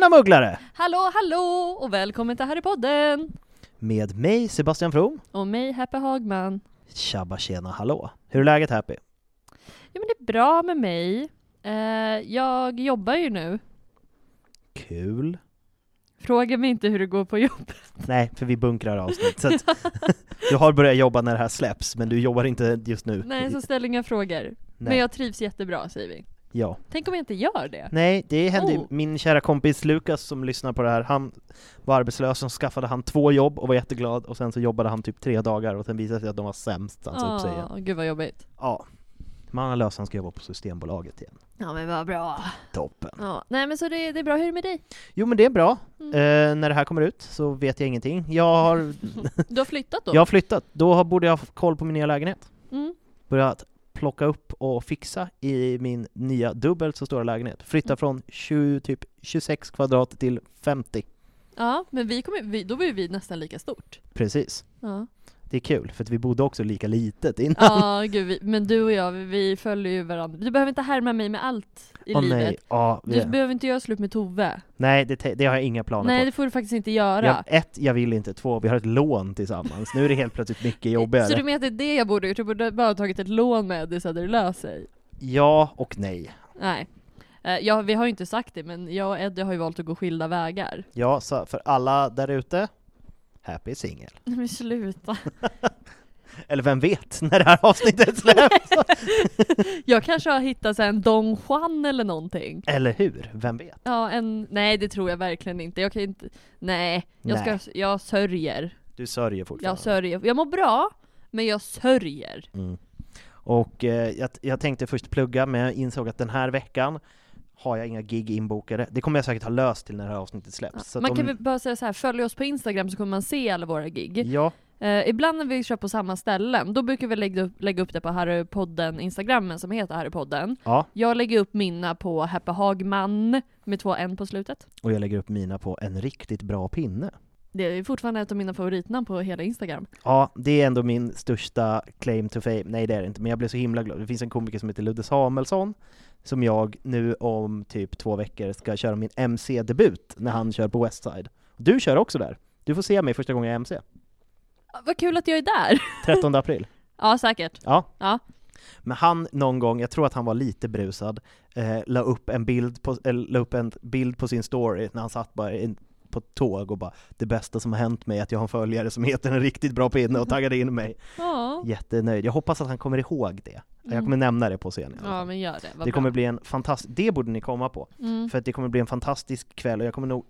Tjena mugglare! Hallå, hallå och välkommen till Harrypodden! Med mig Sebastian From. Och mig, Happy Hagman. Tjabba tjena hallå! Hur är läget Happy? Jo men det är bra med mig. Eh, jag jobbar ju nu. Kul. Fråga mig inte hur det går på jobbet. Nej, för vi bunkrar avsnitt. Så att du har börjat jobba när det här släpps, men du jobbar inte just nu. Nej, så ställ inga frågor. Nej. Men jag trivs jättebra, säger vi. Ja. Tänk om jag inte gör det? Nej, det hände Oh. min kära kompis Lukas som lyssnar på det här, han var arbetslös, och skaffade han två jobb och var jätteglad, och sen så jobbade han typ tre dagar, och sen visade det sig att de var sämst, han sa upp sig gud vad jobbigt. Ja. Men han har löst, han ska jobba på Systembolaget igen. Ja men vad bra. Toppen. Ja, nej men så det, det är bra, hur är det med dig? Jo men det är bra. Mm. Eh, när det här kommer ut så vet jag ingenting. Jag har, Du har flyttat då? jag har flyttat, då borde jag ha koll på min nya lägenhet. Mm. Börjat plocka upp och fixa i min nya dubbelt så stora lägenhet. Flytta från 20, typ 26 kvadrat till 50. Ja, men vi kommer, vi, då blir vi nästan lika stort. Precis. Ja, Det är kul, för att vi bodde också lika litet innan. ja gud, vi, men du och jag, vi, vi följer ju varandra. Du behöver inte härma mig med allt i Åh livet. nej, ja, Du vi- behöver inte göra slut med Tove. nej det, te- det har jag inga planer Nej, på. det får du faktiskt inte göra. Jag, ett, jag vill inte. Två, vi har ett lån tillsammans. Nu är det helt plötsligt mycket jobbigare. Så du menar att det är det jag borde gjort? Jag borde bara ha tagit ett lån med det så hade det löst sig? Ja och nej. Nej. Eh, Ja, vi har ju inte sagt det, men jag och Eddie har ju valt att gå skilda vägar. Ja, så för alla där ute, happy singel. Men sluta. Eller vem vet, när det här avsnittet släpps? Jag kanske har hittat så här en Don Juan eller någonting. Eller hur? Vem vet? Ja, en... Nej, det tror jag verkligen inte. Jag kan inte... Nej, jag, ska... Jag sörjer. Du sörjer Jag fortfarande. sörjer. Jag mår bra, men jag sörjer. Mm. Och eh, jag, jag tänkte först plugga, men jag insåg att den här veckan har jag inga gig inbokade. Det kommer jag säkert ha löst till när det här avsnittet släpps. Att Man om- kan väl bara säga så här, följ oss på Instagram så kommer man se alla våra gig. Ja, Eh, ibland när vi kör på samma ställen, då brukar vi lägga upp, lägga upp det på Harrypodden Instagrammen som heter Harrypodden. ja, Jag lägger upp mina på Happy Hagman med två n på slutet. och jag lägger upp mina på en riktigt bra pinne. Det är fortfarande ett av mina favoritnamn på hela Instagram. Ja, det är ändå min största claim to fame. Nej, det är det inte, men jag blev så himla glad. Det finns en komiker som heter Ludde Samuelsson, som jag nu om typ två veckor ska köra min MC-debut när han kör på Westside. Du kör också där. Du får se mig första gången jag MC. Ah, Vad kul att jag är där! 13 april. ja, säkert. Ja. Ja. Men han någon gång, jag tror att han var lite brusad, eh, la, upp en bild på, la upp en bild på sin story när han satt bara in, på ett tåg och bara ”Det bästa som har hänt mig är att jag har en följare som heter en riktigt bra pinne” och taggade in mig. Ja. Jättenöjd. Jag hoppas att han kommer ihåg det. Jag Mm. kommer nämna det på scen i alla ja, men gör det. Vad Det bra. kommer bli en fantastisk, det borde ni komma på. Mm. För att det kommer bli en fantastisk kväll och jag kommer nog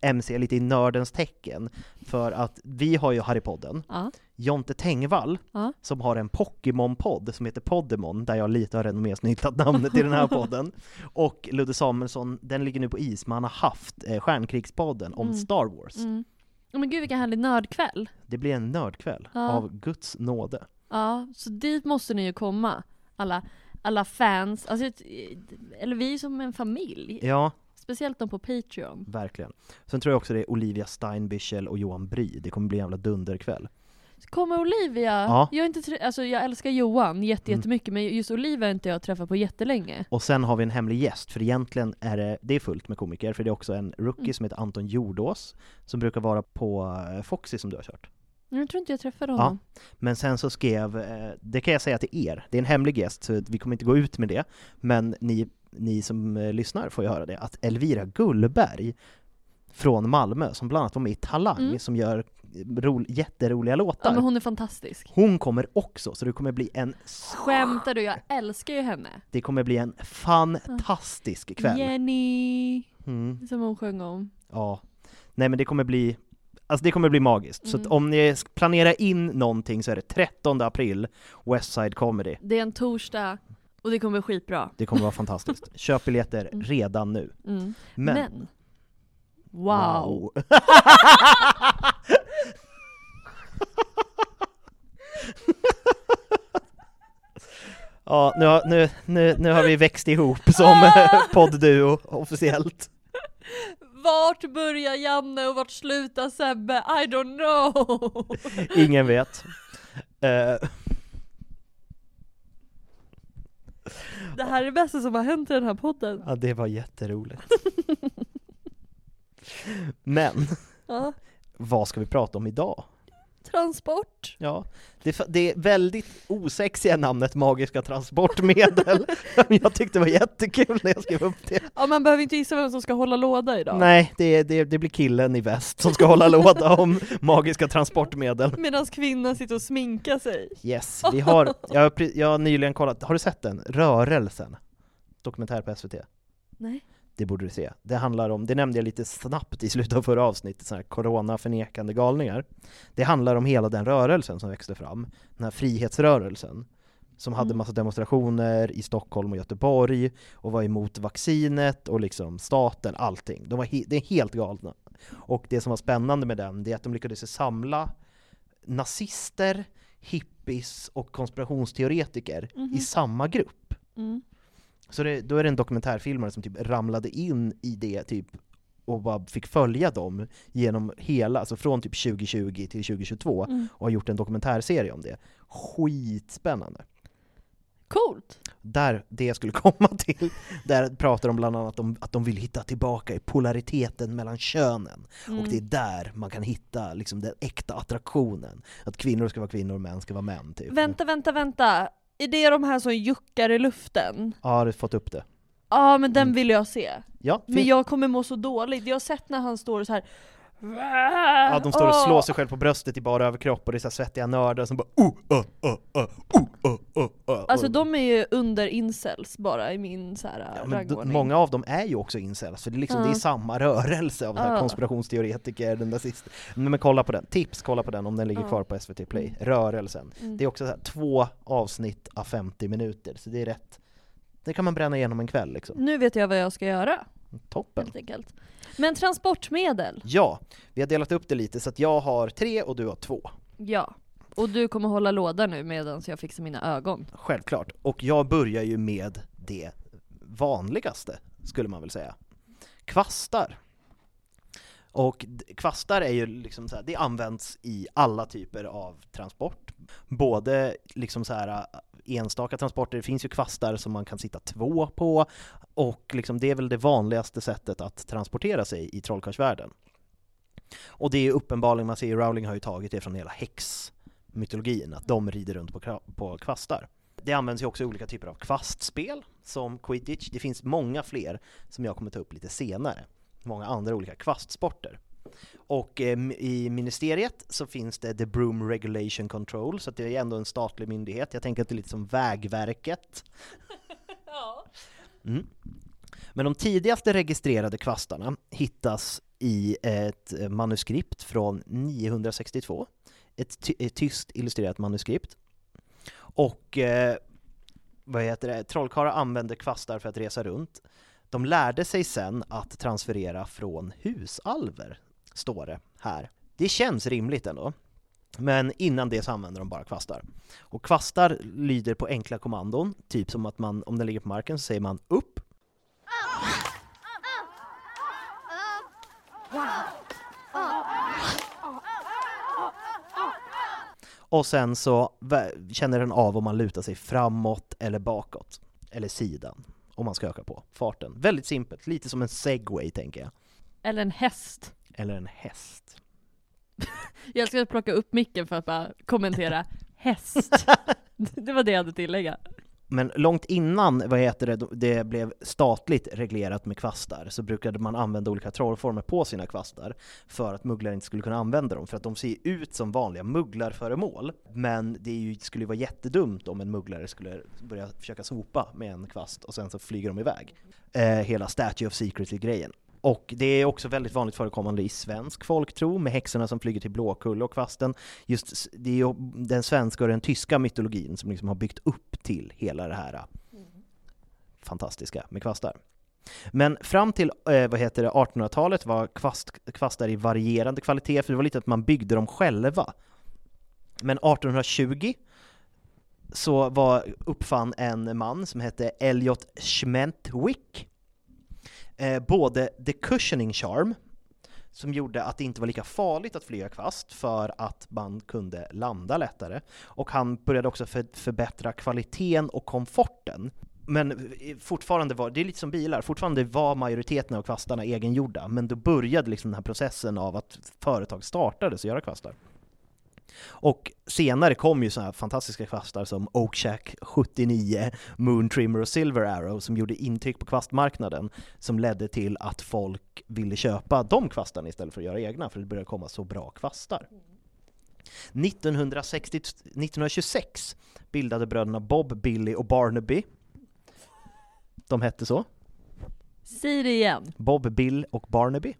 MC lite i nördens tecken. För att vi har ju Harrypodden. Ja. Jonte Tengvall, Ja. som har en Pokémon-podd som heter Poddemon, där jag lite har renommésnyltat namnet i den här podden. Och Ludde Samuelsson, den ligger nu på is, men han har haft eh, Stjärnkrigspodden om Mm. Star Wars. Mm. Men gud vilken härlig nördkväll. Det blir en nördkväll Ja. av Guds nåde. Ja, så dit måste ni ju komma. Alla, alla fans, alltså, eller vi som en familj. Ja, Speciellt de på Patreon. verkligen. Sen tror jag också det är Olivia Steinbichel och Johan Bry. Det kommer bli en jävla dunderkväll. Kommer Olivia? Ja. Jag, är inte, alltså, jag älskar Johan jätte, Mm. jättemycket, men just Olivia har inte jag träffat på jättelänge. Och sen har vi en hemlig gäst, för egentligen är det, det är fullt med komiker, för det är också en rookie Mm. som heter Anton Jordås, som brukar vara på eh, Foxy som du har kört. Jag tror inte jag träffade honom. Men sen så skrev, eh, det kan jag säga till er, det är en hemlig gäst så vi kommer inte gå ut med det, men ni, ni som eh, lyssnar får ju höra det, att Elvira Gullberg från Malmö, som bland annat var med i Talang, Mm. som gör ro, jätteroliga Ja, låtar, men hon är fantastisk. hon kommer också, så det kommer bli en Skämtar du? Jag älskar ju henne. det kommer bli en fantastisk kväll. Jenny, Mm, som hon sjöng om. ja. Nej men det kommer bli, alltså det kommer bli magiskt. Så Mm. om ni planerar in någonting så är det 13 april, Westside Comedy. Det är en torsdag och det kommer bli skitbra. Det kommer vara fantastiskt. Köp biljetter Mm. redan nu. Mm. Men, Men, wow. ja, nu har, nu, nu, nu har vi växt ihop som eh, poddduo officiellt. Vart börjar Janne och vart slutar Sebbe? I don't know! Ingen vet. Eh, Det här är det bästa som har hänt i den här podden. ja, det var jätteroligt. Men, Ja. vad ska vi prata om idag? Transport. Ja, det, det väldigt osexiga namnet Magiska transportmedel. jag tyckte det var jättekul när jag skrev upp det. Ja man behöver inte gissa vem som ska hålla låda idag. Nej, det, det, det blir killen i väst som ska hålla låda om magiska transportmedel. Medan kvinnan sitter och sminkar sig. Yes, vi har, jag har, jag har nyligen kollat, har du sett den? Rörelsen? Dokumentär på SVT. Nej. Det borde du se. Det handlar om, det nämnde jag lite snabbt i slutet av förra avsnittet, sådana här corona-förnekande galningar. Det handlar om hela den rörelsen som växte fram, den här frihetsrörelsen, som hade Mm. massa demonstrationer i Stockholm och Göteborg, och var emot vaccinet och liksom staten, allting. De var he- det är helt galna. Och det som var spännande med den, det är att de lyckades samla nazister, hippies och konspirationsteoretiker i Mhm. samma grupp. Mm. Så det, då är det en dokumentärfilmare som typ ramlade in i det typ och bara fick följa dem genom hela, alltså från typ 2020 till 2022 Mm. och har gjort en dokumentärserie om det. Skitspännande! Coolt! Där det jag skulle komma till, där pratar de bland annat om att de vill hitta tillbaka i polariteten mellan könen. Mm. Och det är där man kan hitta liksom den äkta attraktionen. Att kvinnor ska vara kvinnor och män ska vara män. Typ. Vänta, vänta, vänta. Är det de här som juckar i luften? Ja, har du fått upp det? Ja men den Mm. vill jag se. Ja, Men jag kommer må så dåligt. Jag har sett när han står så här. Ja, de står och slår sig själv på bröstet i bara överkropp och det är så svettiga nördar som bara oh, oh, oh, oh, oh, oh, oh, oh. Alltså Och- de är ju under incels bara i min så här ja, rangordning. många av dem är ju också incels, för det är, liksom, det är samma rörelse av den här konspirationsteoretiker, den nazist. Men, men kolla på den, tips, kolla på den om den ligger kvar på SVT Play, Rörelsen. Mm. Det är också så här, två avsnitt av 50 minuter, så det är rätt, det kan man bränna igenom en kväll liksom. Nu vet jag vad jag ska göra, Toppen! helt enkelt. Men transportmedel, Ja, vi har delat upp det lite så att jag har tre och du har två. ja. Och du kommer hålla låda nu medan jag fixar mina ögon. Självklart. Och jag börjar ju med det vanligaste, skulle man väl säga. Kvastar. Och kvastar är ju liksom så här, det används i alla typer av transport. Både liksom så här äh, enstaka transporter, det finns ju kvastar som man kan sitta två på och liksom det är väl det vanligaste sättet att transportera sig i trollkarlsvärlden. Och det är uppenbarligen, man ser ju Rowling har ju tagit det från hela häxmytologin, att de rider runt på, på kvastar. Det används ju också i olika typer av kvastspel, som quidditch. Det finns många fler som jag kommer ta upp lite senare. Många andra olika kvastsporter. Och eh, i ministeriet så finns det The Broom Regulation Control, så det är ändå en statlig myndighet. Jag tänker att det är lite som Vägverket. Mm. Men de tidigaste registrerade kvastarna hittas i ett manuskript från 962 ett, ty- ett tyst illustrerat manuskript. Och eh, vad heter det, trollkarlar använde kvastar för att resa runt. De lärde sig sen att transferera från husalver, står det här. Det känns rimligt ändå. Men innan det så använder de bara kvastar. Och kvastar lyder på enkla kommandon, typ som att man, om den ligger på marken så säger man upp. Och sen så känner den av om man lutar sig framåt eller bakåt, eller sidan, om man ska öka på farten. Väldigt simpelt, lite som en segway tänker jag. Eller en häst. Eller en häst. Jag ska plocka upp micken för att bara kommentera häst. Det var det jag hade tillägga. Men långt innan vad heter det, det blev statligt reglerat med kvastar så brukade man använda olika trollformer på sina kvastar för att mugglare inte skulle kunna använda dem, för att de ser ut som vanliga mugglarföremål. Men det ju, skulle ju vara jättedumt om en mugglare skulle börja försöka sopa med en kvast och sen så flyger de iväg. Eh, hela Statue of Secrecy-grejen. Och det är också väldigt vanligt förekommande i svensk folktro med häxorna som flyger till Blåkulla och kvasten. Just det är ju den svenska och den tyska mytologin som liksom har byggt upp till hela det här äh, fantastiska med kvastar. Men fram till eh, vad heter det, 1800-talet var kvast, kvastar i varierande kvalitet, för det var lite att man byggde dem själva. Men 1820 så var, uppfann en man som hette Elliot Schmentwick eh, både the cushioning charm, som gjorde att det inte var lika farligt att flyga kvast för att man kunde landa lättare. Och han började också för, förbättra kvaliteten och komforten. Men eh, fortfarande var, det är lite som bilar, fortfarande var majoriteten av kvastarna egengjorda, men då började liksom den här processen av att företag startades att göra kvastar. Och senare kom ju sådana här fantastiska kvastar som Oakshack 79, Moon Trimmer och Silver Arrow som gjorde intryck på kvastmarknaden som ledde till att folk ville köpa de kvastarna istället för att göra egna för det började komma så bra kvastar. 1960, 1926 bildade bröderna Bob, Billy och Barnaby. De hette så. Säg det igen. Bob, Bill och Barnaby.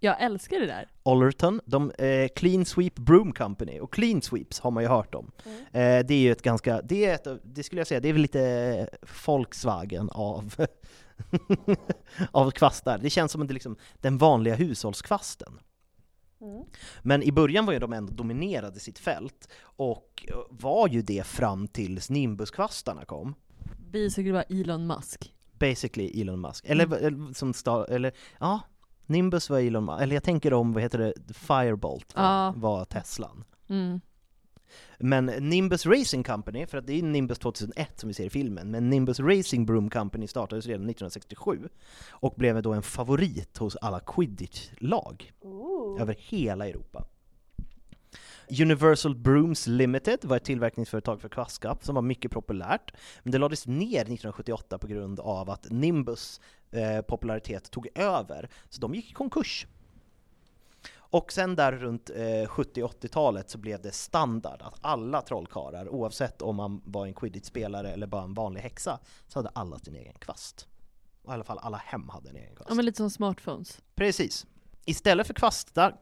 Jag älskar det där. Ollerton, de, eh, Clean Sweep Broom Company, och Clean Sweeps har man ju hört om. Eh, det är ju ett ganska, det är ett, det skulle jag säga, det är väl lite Volkswagen av, av kvastar. Det känns som det liksom, den vanliga hushållskvasten. Men i början var ju de ändå dominerade sitt fält, och var ju det fram tills Nimbuskvastarna kom. Basically var Elon Musk. Basically Elon Musk. Eller, eller som sta, eller ja, Nimbus var Elon Musk, eller jag tänker om, vad heter det, Firebolt var, Ja. var Teslan. Mm. Men Nimbus Racing Company, för att det är Nimbus 2001 som vi ser i filmen, men Nimbus Racing Broom Company startades redan 1967 och blev då en favorit hos alla quidditch-lag över hela Europa. Universal Brooms Limited var ett tillverkningsföretag för kvastskaft som var mycket populärt, men det lades ner 1978 på grund av att Nimbus eh, popularitet tog över, så de gick i konkurs. Och sen där runt eh, 70-80-talet så blev det standard att alla trollkarlar, oavsett om man var en quidditch-spelare eller bara en vanlig häxa, så hade alla sin egen kvast. Och I alla fall alla hem hade en egen kvast. Ja men lite som smartphones. Precis. Istället för kvastar,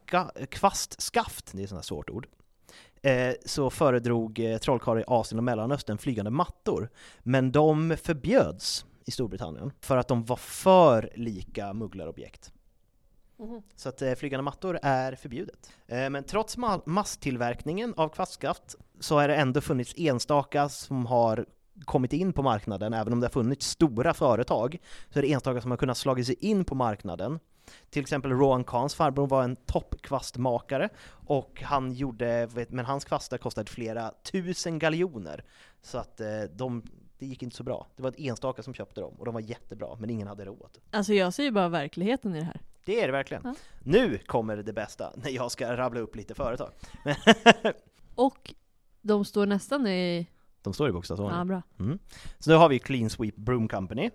kvastskaft, det är ett sånt här svårt ord, eh, så föredrog eh, trollkarlar i Asien och Mellanöstern flygande mattor. Men de förbjöds i Storbritannien för att de var för lika mugglarobjekt. Så att eh, flygande mattor är förbjudet. Eh, men trots ma- masstillverkningen av kvastskaft så har det ändå funnits enstaka som har kommit in på marknaden, även om det har funnits stora företag, så är det enstaka som har kunnat slagit sig in på marknaden. Till exempel Rowan Kahns farbror var en toppkvastmakare och han gjorde, vet- men hans kvastar kostade flera tusen galjoner. Så att eh, de, det gick inte så bra. Det var ett enstaka som köpte dem och de var jättebra, men ingen hade råd. Alltså jag ser ju bara verkligheten i det här. Det är det verkligen. Ja. Nu kommer det bästa, när jag ska rabbla upp lite företag. Och de står nästan i... de står i bokstavsordning. Ja, bra. Mm. Så då har vi Clean Sweep Broom Company.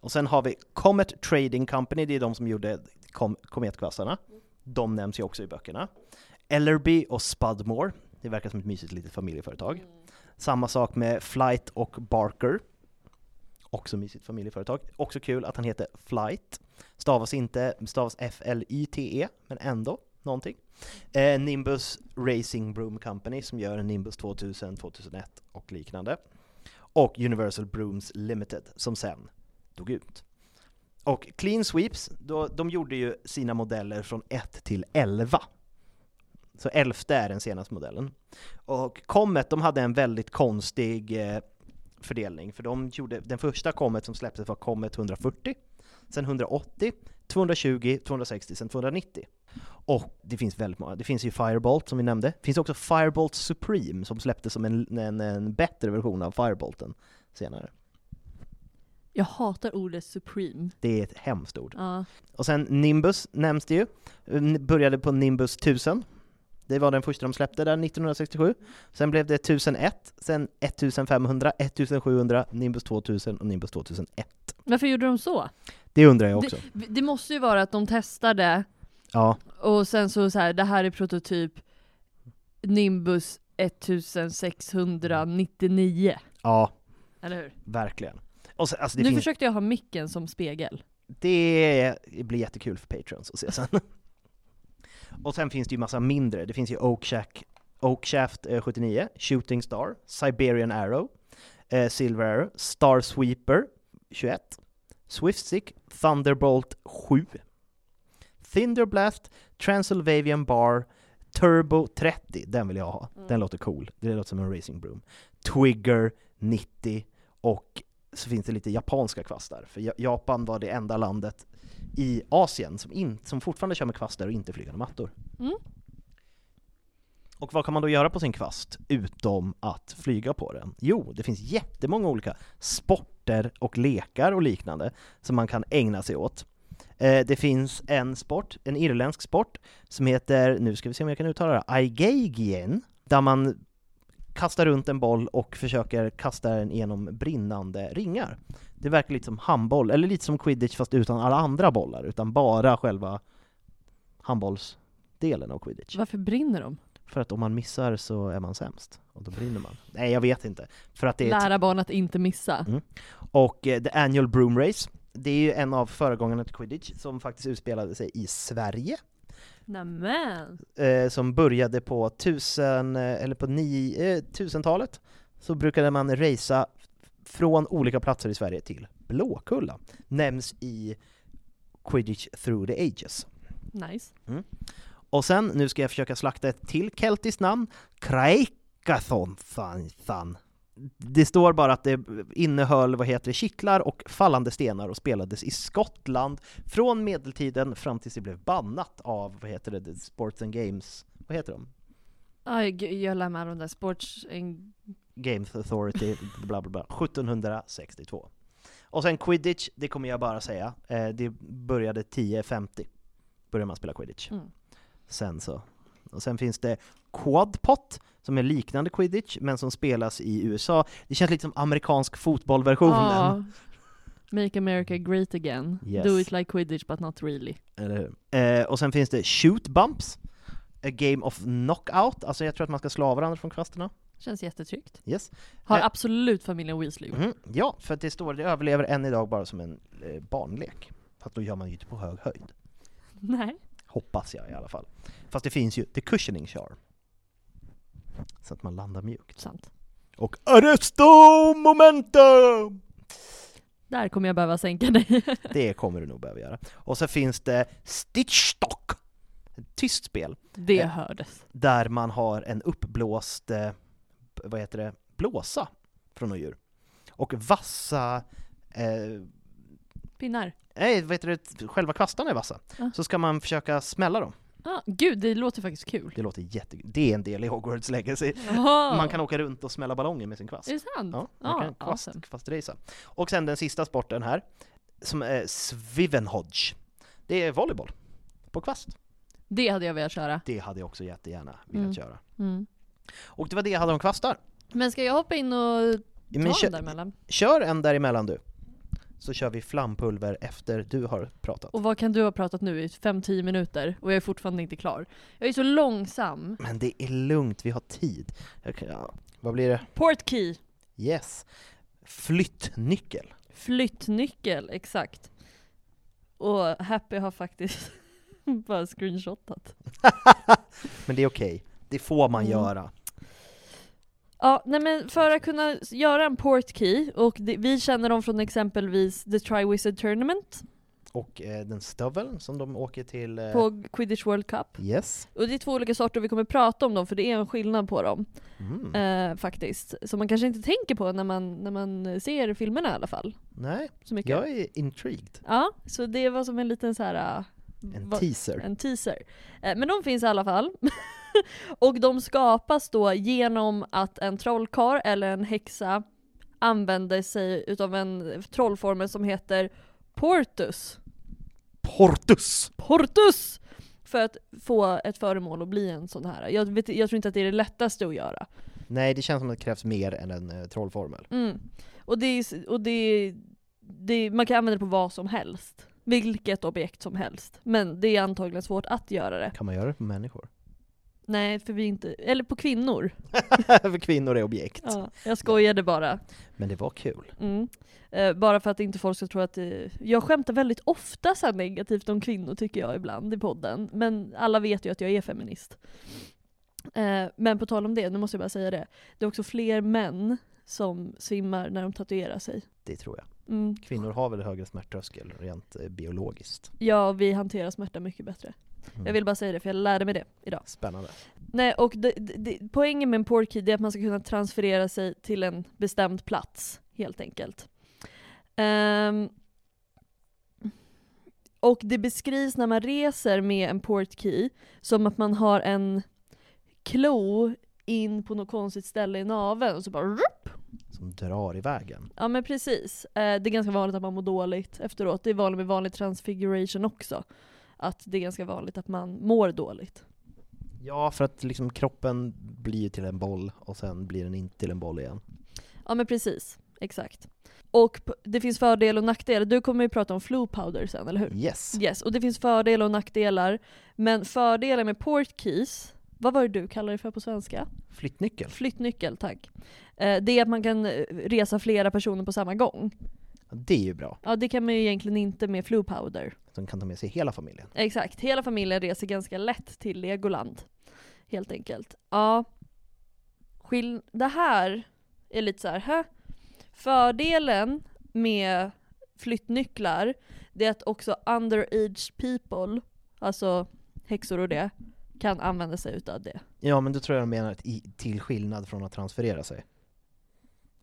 Och sen har vi Comet Trading Company, det är de som gjorde kom kometkvastarna. De nämns ju också i böckerna. Ellerby och Spudmore, det verkar som ett mysigt litet familjeföretag. Samma sak med Flight och Barker. Också mysigt familjeföretag. Också kul att han heter Flight. Stavas inte, stavas F-L-Y-T-E, men ändå någonting. Eh, Nimbus Racing Broom Company som gör en Nimbus 2000, 2001 och liknande. Och Universal Brooms Limited som sen dog ut. Och Clean Sweeps, då, de gjorde ju sina modeller från 1 till 11. Så 11 är den senaste modellen. Och Comet, de hade en väldigt konstig eh, fördelning, för de gjorde, den första Comet som släpptes var Comet 140, sen 180, 220, 260, sen 290. Och det finns väldigt många. Det finns ju Firebolt som vi nämnde. Det finns också Firebolt Supreme som släpptes som en, en, en bättre version av Firebolten senare. Jag hatar ordet supreme. Det är ett hemskt ord. Ja. Och sen Nimbus nämns det ju. Började på Nimbus 1000. Det var den första de släppte där 1967. Sen blev det 1001, sen 1500, 1700, Nimbus 2000 och Nimbus 2001. Varför gjorde de så? Det undrar jag också. Det, det måste ju vara att de testade Ja, och sen så, så här, det här är prototyp Nimbus 1699. ja, Eller hur? verkligen. Sen, alltså nu finns, försökte jag ha micken som spegel. det blir jättekul för patrons att se sen. och sen finns det ju massa mindre. Det finns ju Oakshack, Oakshaft eh, 79, Shooting Star, Siberian Arrow, eh, Silver Arrow, Star Sweeper 21, Swiftstick, Thunderbolt 7, Thunderblast, Transylvanian Bar, Turbo 30, den vill jag ha. Den låter cool. Det låter som en racing broom. Twigger 90 och så finns det lite japanska kvastar. För Ja- Japan var det enda landet i Asien som, in, som fortfarande kör med kvastar och inte flygande mattor. Mm. Och vad kan man då göra på sin kvast utom att flyga på den? Jo, det finns jättemånga olika sporter och lekar och liknande som man kan ägna sig åt. Eh, det finns en sport, en irländsk sport, som heter, nu ska vi se om jag kan uttala det, Aigagien, där man kastar runt en boll och försöker kasta den genom brinnande ringar. Det verkar lite som handboll, eller lite som quidditch fast utan alla andra bollar, utan bara själva handbollsdelen av quidditch. Varför brinner de? För att om man missar så är man sämst, och då brinner man. Nej, jag vet inte. För att det är Lära barn att inte missa. Mm. Och eh, The Annual Broom Race, det är ju en av föregångarna till quidditch som faktiskt utspelade sig i Sverige. Nämen! eh, som började på tusen, eh, eller på ni, eh, tusentalet, så brukade man racea från olika platser i Sverige till Blåkulla. Nämns i Quidditch Through the Ages. Nice. Och sen, nu ska jag försöka slakta ett till keltiskt namn, Kraikathon. Det står bara att det innehöll, vad heter det, kittlar och fallande stenar och spelades i Skottland från medeltiden fram tills det blev bannat av, vad heter det, Sports and Games, vad heter de? Aj, jag lär mig de där sports... En... Games Authority, bla bla bla, 1762. Och sen quidditch, det kommer jag bara säga, eh, det började 1050, började man spela quidditch. Mm. Sen så. Och sen finns det quadpot, som är liknande quidditch, men som spelas i USA. Det känns lite som amerikansk fotbollversionen. Ja. Make America great again. Yes. Do it like Quidditch but not really. Eller hur? Eh, och sen finns det shoot bumps, a game of knockout, alltså jag tror att man ska slå av varandra från kvasterna. Känns jättetryggt. Yes. Har Eh. absolut familjen Weasley gjort. Mhm, Ja, för att det står det överlever än idag bara som en eh, barnlek. Fast då gör man ju inte på hög höjd. Nej. Hoppas jag i alla fall. Fast det finns ju the cushioning char. Så att man landar mjukt. Sant. Och arresto momentum! Där kommer jag behöva sänka dig. Det kommer du nog behöva göra. Och så finns det Stitchstock, ett tyst spel, Det Eh. hördes. där man har en uppblåst, eh, vad heter det, blåsa från något djur. Och vassa, eh, Pinnar. nej vad heter det, själva kvastarna är vassa. Ja. Så ska man försöka smälla dem. Ah, gud, det låter faktiskt kul. Det låter jätte... Det är en del i Hogwarts Legacy. Jaha. Man kan åka runt och smälla ballonger med sin kvast. Är det sant? Ja, man kan Ah, kvast, awesome. kvastracea. Och sen den sista sporten här, som är Swivenhodge. Det är volleyboll på kvast. Det hade jag velat köra. Det hade jag också jättegärna velat Mm. köra. Mm. Och det var det jag hade om kvastar. Men ska jag hoppa in och ta Men kö- däremellan? kör en däremellan du. Så kör vi flampulver efter du har pratat. Och vad kan du ha pratat nu i 5-10 minuter och jag är fortfarande inte klar? Jag är så långsam. Men det är lugnt, vi har tid. Jag kan, ja. Vad blir det? Portkey. Yes. Flyttnyckel. Flyttnyckel, exakt. Och Happy har faktiskt Bara screenshotat. Men det är okej. Det får man Mm. göra. Ja, nej men för att kunna göra en port key, och det, vi känner dem från exempelvis The Triwizard Tournament Och eh, den stöveln som de åker till... Eh, på Quidditch World Cup. Yes. Och det är två olika sorter, vi kommer prata om dem för det är en skillnad på dem. Mm. Eh, faktiskt. Som man kanske inte tänker på när man, när man ser filmerna i alla fall. Nej, Så mycket. jag är intrigued. Ja, så det var som en liten så här. äh, En vad- teaser. En teaser. Eh, Men de finns i alla fall. och de skapas då genom att en trollkarl eller en häxa använder sig utav en trollformel som heter Portus. Portus! Portus! För att få ett föremål att bli en sån här. Jag, vet, jag tror inte att det är det lättaste att göra. Nej, det känns som att det krävs mer än en eh, trollformel. Mm. Och, det är, och det, det, man kan använda det på vad som helst. Vilket objekt som helst. Men det är antagligen svårt att göra det. Kan man göra det på människor? Nej, för vi är inte... Eller på kvinnor. För kvinnor är objekt. Ja, jag skojade bara. Men det var kul. Mm. Eh, bara för att inte folk ska tro att... Eh, jag skämtar väldigt ofta så negativt om kvinnor tycker jag ibland i podden. Men alla vet ju att jag är feminist. Eh, men på tal om det, nu måste jag bara säga det. Det är också fler män som svimmar när de tatuerar sig. Det tror jag. Mm. Kvinnor har väl högre smärttröskel rent eh, biologiskt. Ja, vi hanterar smärta mycket bättre. Mm. Jag vill bara säga det för jag lärde mig det idag. Spännande. Nej, och det, det, poängen med en portkey är att man ska kunna transferera sig till en bestämd plats, helt enkelt. Ehm, och det beskrivs när man reser med en portkey som att man har en klo in på något konstigt ställe i naveln och så bara rup! Som drar i vägen. Ja men precis. Eh, det är ganska vanligt att man mår dåligt efteråt. Det är vanligt med vanlig transfiguration också. Att det är ganska vanligt att man mår dåligt. Ja, för att liksom kroppen blir till en boll och sen blir den inte till en boll igen. Ja men precis, exakt. Och det finns fördelar och nackdelar. Du kommer ju prata om flu powder sen, eller hur? Yes. Yes, och det finns fördelar och nackdelar. Men fördelen med port keys, vad var det du kallade det för på svenska? Flyttnyckel. Flyttnyckel, tack. Eh, det är att man kan eh, resa flera personer på samma gång. Det är ju bra. Ja det kan man ju egentligen inte med flu powder. Som kan ta med sig hela familjen. Exakt, hela familjen reser ganska lätt till Legoland. Helt enkelt. Ja. Skill- det här är lite så här, hä? Fördelen med flyttnycklar, det är att också underage people, alltså häxor och det, kan använda sig utav det. Ja, men då tror jag de menar att i, till skillnad från att transferera sig.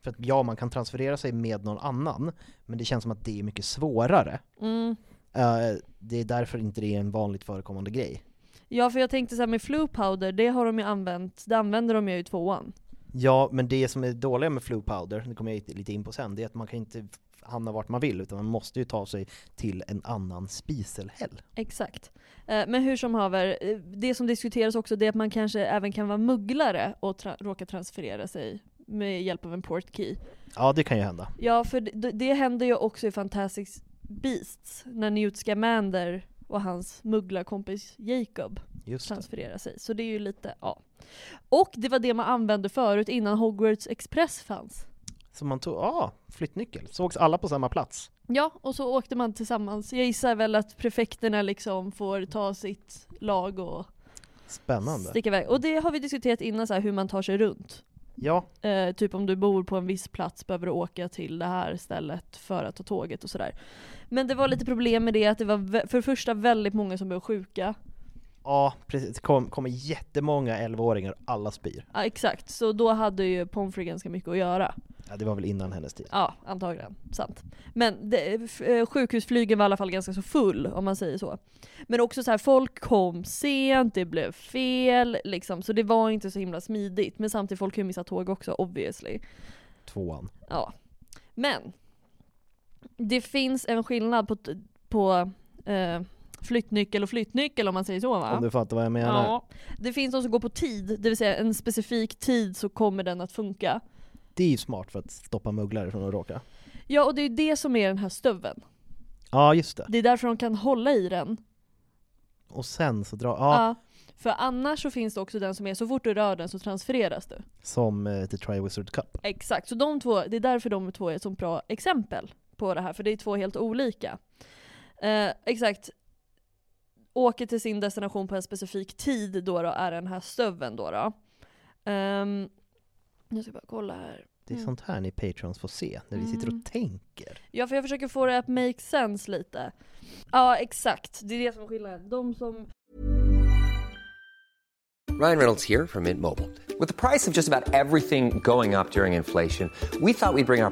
För att ja, man kan transferera sig med någon annan, men det känns som att det är mycket svårare. Mm. Eh, det är därför inte det är en vanligt förekommande grej. Ja för jag tänkte så här med flu powder, det har de ju använt, det använder de ju i tvåan. Ja, men det som är dåliga med Flu Powder, det kommer jag lite in på sen, det är att man kan inte hamna vart man vill, utan man måste ju ta sig till en annan spiselhäll. Exakt. Eh, Men hur som haver, eh, det som diskuteras också det är att man kanske även kan vara mugglare och tra- råka transferera sig med hjälp av en port key. Ja, det kan ju hända. Ja, för det, det händer ju också i Fantastic Beasts, när Newt Scamander och hans mugglarkompis Jacob Just det. transfererar sig. Så det är ju lite, ja. Och det var det man använde förut innan Hogwarts Express fanns. Så man tog, ja, flyttnyckel. Sågs alla på samma plats? Ja, och så åkte man tillsammans. Jag gissar väl att prefekterna liksom får ta sitt lag och Spännande. sticka iväg. Och det har vi diskuterat innan, så här, hur man tar sig runt. Ja, Eh, typ om du bor på en viss plats behöver du åka till det här stället för att ta tåget och sådär. Men det var lite problem med det att det var för det första väldigt många som blev sjuka. ja precis. Det kom, kommer jättemånga 11-åringar, alla spyr. Ja exakt, så då hade ju Pomfrey ganska mycket att göra. Ja, det var väl innan hennes tid. Ja, antagligen. Sant. Men det, eh, sjukhusflygen var i alla fall ganska så full, om man säger så. Men också så här, folk kom sent, det blev fel, liksom, så det var inte så himla smidigt. Men samtidigt, folk kan ju missa tåg också, obviously. Tvåan. Ja. Men, det finns en skillnad på, på eh, flyttnyckel och flyttnyckel om man säger så va? Om du fattar vad jag menar. Ja. Det finns de som går på tid, det vill säga en specifik tid så kommer den att funka. Det är ju smart för att stoppa mugglare från att råka. Ja, och det är ju det som är den här stöveln. Ja, just det. Det är därför de kan hålla i den. Och sen så drar, ja, Ja. För annars så finns det också den som är så fort du rör den så transfereras du. som eh, The Triwizard Cup. Exakt, så de två, det är därför de två är ett så bra exempel på det här, för det är två helt olika. Eh, exakt. åker till sin destination på en specifik tid då, då är den här stöven då. då. Ehm, jag ska bara kolla här. Det är Mm. sånt här ni patrons får se, när vi sitter Mm. och tänker. Ja för jag försöker få det att make sense lite. Ja exakt, det är det som är skillnaden. De som Ryan Reynolds here from Mint Mobile. With the price of just about everything going up during inflation, we thought we'd bring our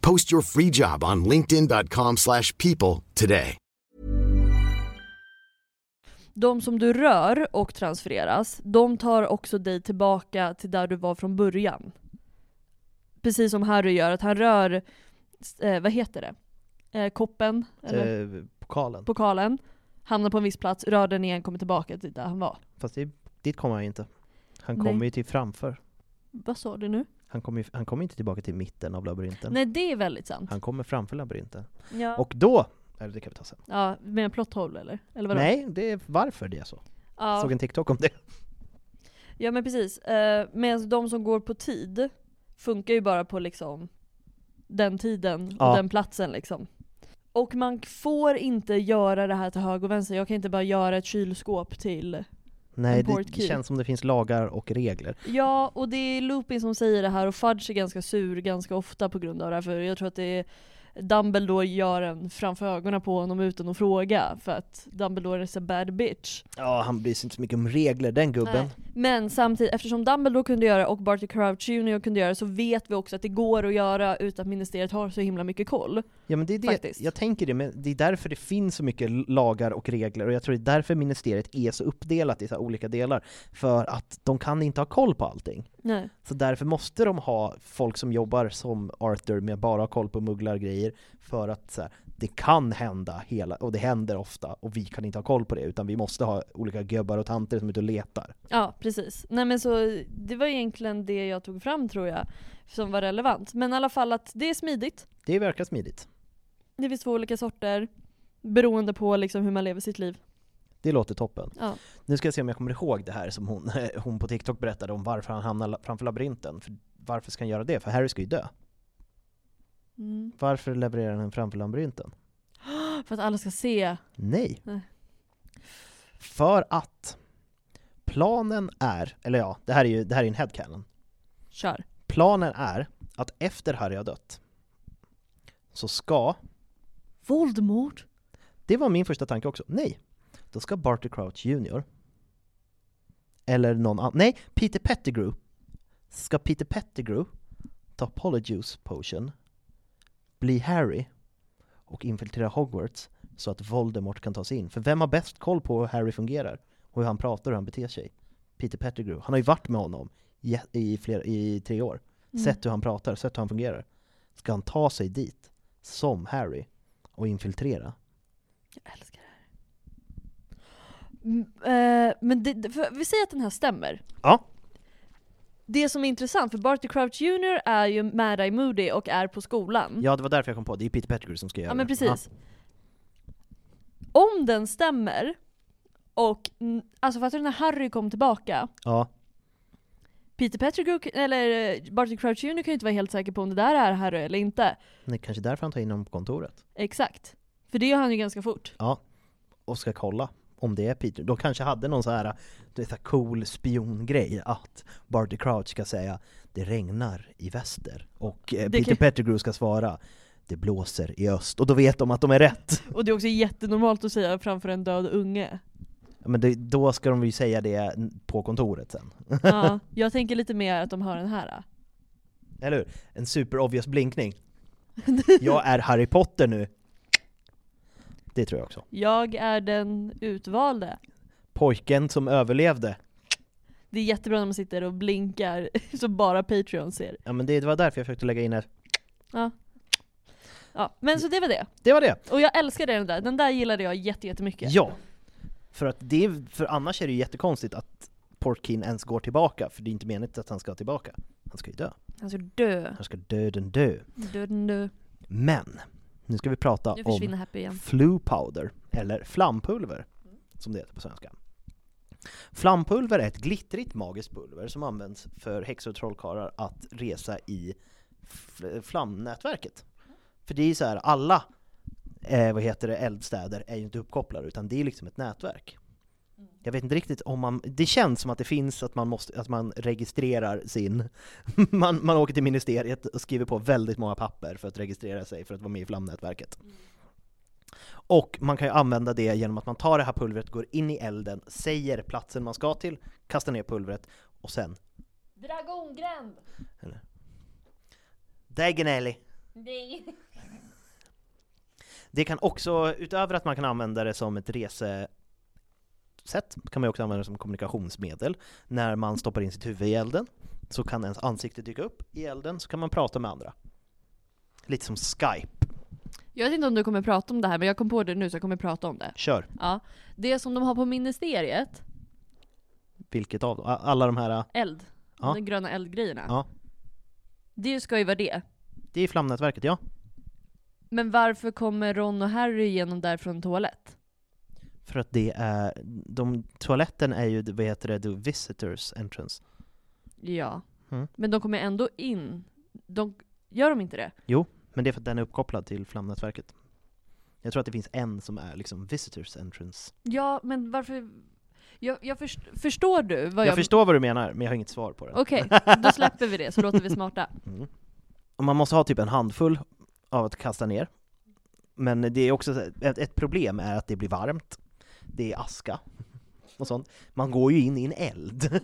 Post your free job on linkedin.com/people slash people today. De som du rör och transfereras, de tar också dig tillbaka till där du var från början. Precis som Harry gör, att han rör, eh, vad heter det? Eh, koppen, eller Eh, pokalen. pokalen, hamnar på en viss plats, rör den igen, kommer tillbaka till där han var. Fast det, dit kommer han ju inte. Han Nej. kommer ju till framför. Vad sa du nu? Han kommer, han kommer inte tillbaka till mitten av labyrinten. Nej det är väldigt sant. Han kommer framför labyrinten. Ja, Och då, eller det kan vi ta sen. ja med en plot hole eller? eller vadå? Nej, det är varför det är så. Ja. Såg en TikTok om det. Ja men precis, eh, medan de som går på tid funkar ju bara på liksom den tiden och Ja. den platsen liksom. Och man får inte göra det här till höger och vänster, jag kan inte bara göra ett kylskåp till Nej, En det key. känns som det finns lagar och regler. Ja, och det är Lupin som säger det här och Fudge är ganska sur ganska ofta på grund av det här för jag tror att det är Dumbledore gör en framför ögonen på honom utan att fråga för att Dumbledore är a bad bitch. Ja, han bryr sig inte så mycket om regler, den gubben. Nej. Men samtidigt, eftersom Dumbledore kunde göra och Barty Crouch Jr kunde göra så vet vi också att det går att göra utan att ministeriet har så himla mycket koll. Ja men det är det, Faktiskt. jag tänker det, men det är därför det finns så mycket lagar och regler, och jag tror det är därför ministeriet är så uppdelat i så olika delar, för att de kan inte ha koll på allting. Nej. Så därför måste de ha folk som jobbar som Arthur med bara koll på mugglargrejer, för att så här, det kan hända hela, och det händer ofta, och vi kan inte ha koll på det, utan vi måste ha olika gubbar och tanter som är ute och letar. Ja, precis. Nej men så, det var egentligen det jag tog fram tror jag, som var relevant. Men i alla fall att det är smidigt. Det verkar smidigt. Det finns två olika sorter, beroende på liksom hur man lever sitt liv. Det låter toppen. Ja. Nu ska jag se om jag kommer ihåg det här som hon, hon på TikTok berättade om varför han hamnar framför labyrinten. För varför ska han göra det? För Harry ska ju dö. Mm. Varför levererar han framför labyrinten? För att alla ska se. Nej. Nej. För att planen är, eller ja, det här är ju det här är en headcanon. Kör. Planen är att efter Harry har dött så ska, Voldemort? det var min första tanke också, nej, då ska Barty Crouch Jr. Eller någon annan, nej, Peter Pettigrew. Ska Peter Pettigrew ta Polyjuice Potion, bli Harry och infiltrera Hogwarts så att Voldemort kan ta sig in. För vem har bäst koll på hur Harry fungerar och hur han pratar och hur han beter sig? Peter Pettigrew. Han har ju varit med honom i, i, flera, i tre år. Mm. Sett hur han pratar, sett hur han fungerar. Ska han ta sig dit som Harry och infiltrera? Jag älskar det här. Mm, eh, men det, vi säger att den här stämmer. Ja. Det som är intressant, för Barty Crouch Jr är ju Mad Eye Moody och är på skolan. Ja, det var därför jag kom på det. är Peter Pettigrew som ska göra Ja men det. precis. Om den stämmer, och mm, alltså fattar du när Harry kom tillbaka, Ja. Peter Pettigrew, eller eh, Barty Crouch Jr kan ju inte vara helt säker på om det där är Harry eller inte. Det är kanske därför han tar in honom på kontoret. Exakt. För det gör han ju ganska fort. Ja. Och ska kolla om det är Peter. De kanske hade någon så här, du vet, så här cool spiongrej att Barty Crouch ska säga det regnar i väster och eh, Det Peter kan- Pettigrew ska svara det blåser i öst. Och då vet de att de är rätt. Och det är också jättenormalt att säga framför en död unge. Men det, då ska de ju säga det på kontoret sen. Ja, jag tänker lite mer att de har den här. Eller hur? En super obvious blinkning. Jag är Harry Potter nu. Det tror jag också. Jag är den utvalde. Pojken som överlevde. Det är jättebra när man sitter och blinkar så bara Patreon ser. Ja men det var därför jag försökte lägga in ett. Ja. Ja, men så det var det. Det var det. Och jag älskade den där, den där gillade jag jätte- jättemycket. Ja. För att det, för annars är det ju jättekonstigt att Portkeen ens går tillbaka, för det är inte meningen att han ska tillbaka. Han ska ju dö. Han ska dö. Han ska döden dö. Döden dö. Men, nu ska vi prata om. Flu powder, eller flampulver, som det heter på svenska. Flampulver är ett glittrigt magiskt pulver som används för häxor och trollkarlar att resa i fl- flamnätverket. För det är så här, alla eh, vad heter det, eldstäder är ju inte uppkopplade utan det är liksom ett nätverk. Jag vet inte riktigt om man, det känns som att det finns att man måste, att man registrerar sin, man, man åker till ministeriet och skriver på väldigt många papper för att registrera sig för att vara med i flamnätverket. Och man kan ju använda det genom att man tar det här pulvret, går in i elden, säger platsen man ska till, kastar ner pulvret och sen Dragongränd! Dagenelli. Det kan också, utöver att man kan använda det som ett resesätt, kan man också använda som kommunikationsmedel. När man stoppar in sitt huvud i elden, så kan ens ansikte dyka upp i elden, så kan man prata med andra. Lite som Skype. Jag vet inte om du kommer prata om det här, men jag kom på det nu så jag kommer prata om det. Kör! Ja. Det som de har på ministeriet, Vilket av dem? Alla de här, eld, Ja. de gröna eldgrejerna. Ja. Det ska ju vara det. det är flamnätverket, ja. Men varför kommer Ron och Harry igenom där från toalett? För att det är, de, toaletten är ju, vad heter det, the visitors entrance. Ja. Mm. Men de kommer ändå in. De, gör de inte det? Men det är för att den är uppkopplad till flamnätverket. Jag tror att det finns en som är liksom visitors entrance. Ja, men varför? Jag, jag först, förstår du vad jag... Jag förstår vad du menar, men jag har inget svar på det. Okej, då släpper vi det så låter vi smarta. Mm. Man måste ha typ en handfull av att kasta ner. Men det är också ett, ett problem är att det blir varmt, det är aska och sånt. Man går ju in i en eld.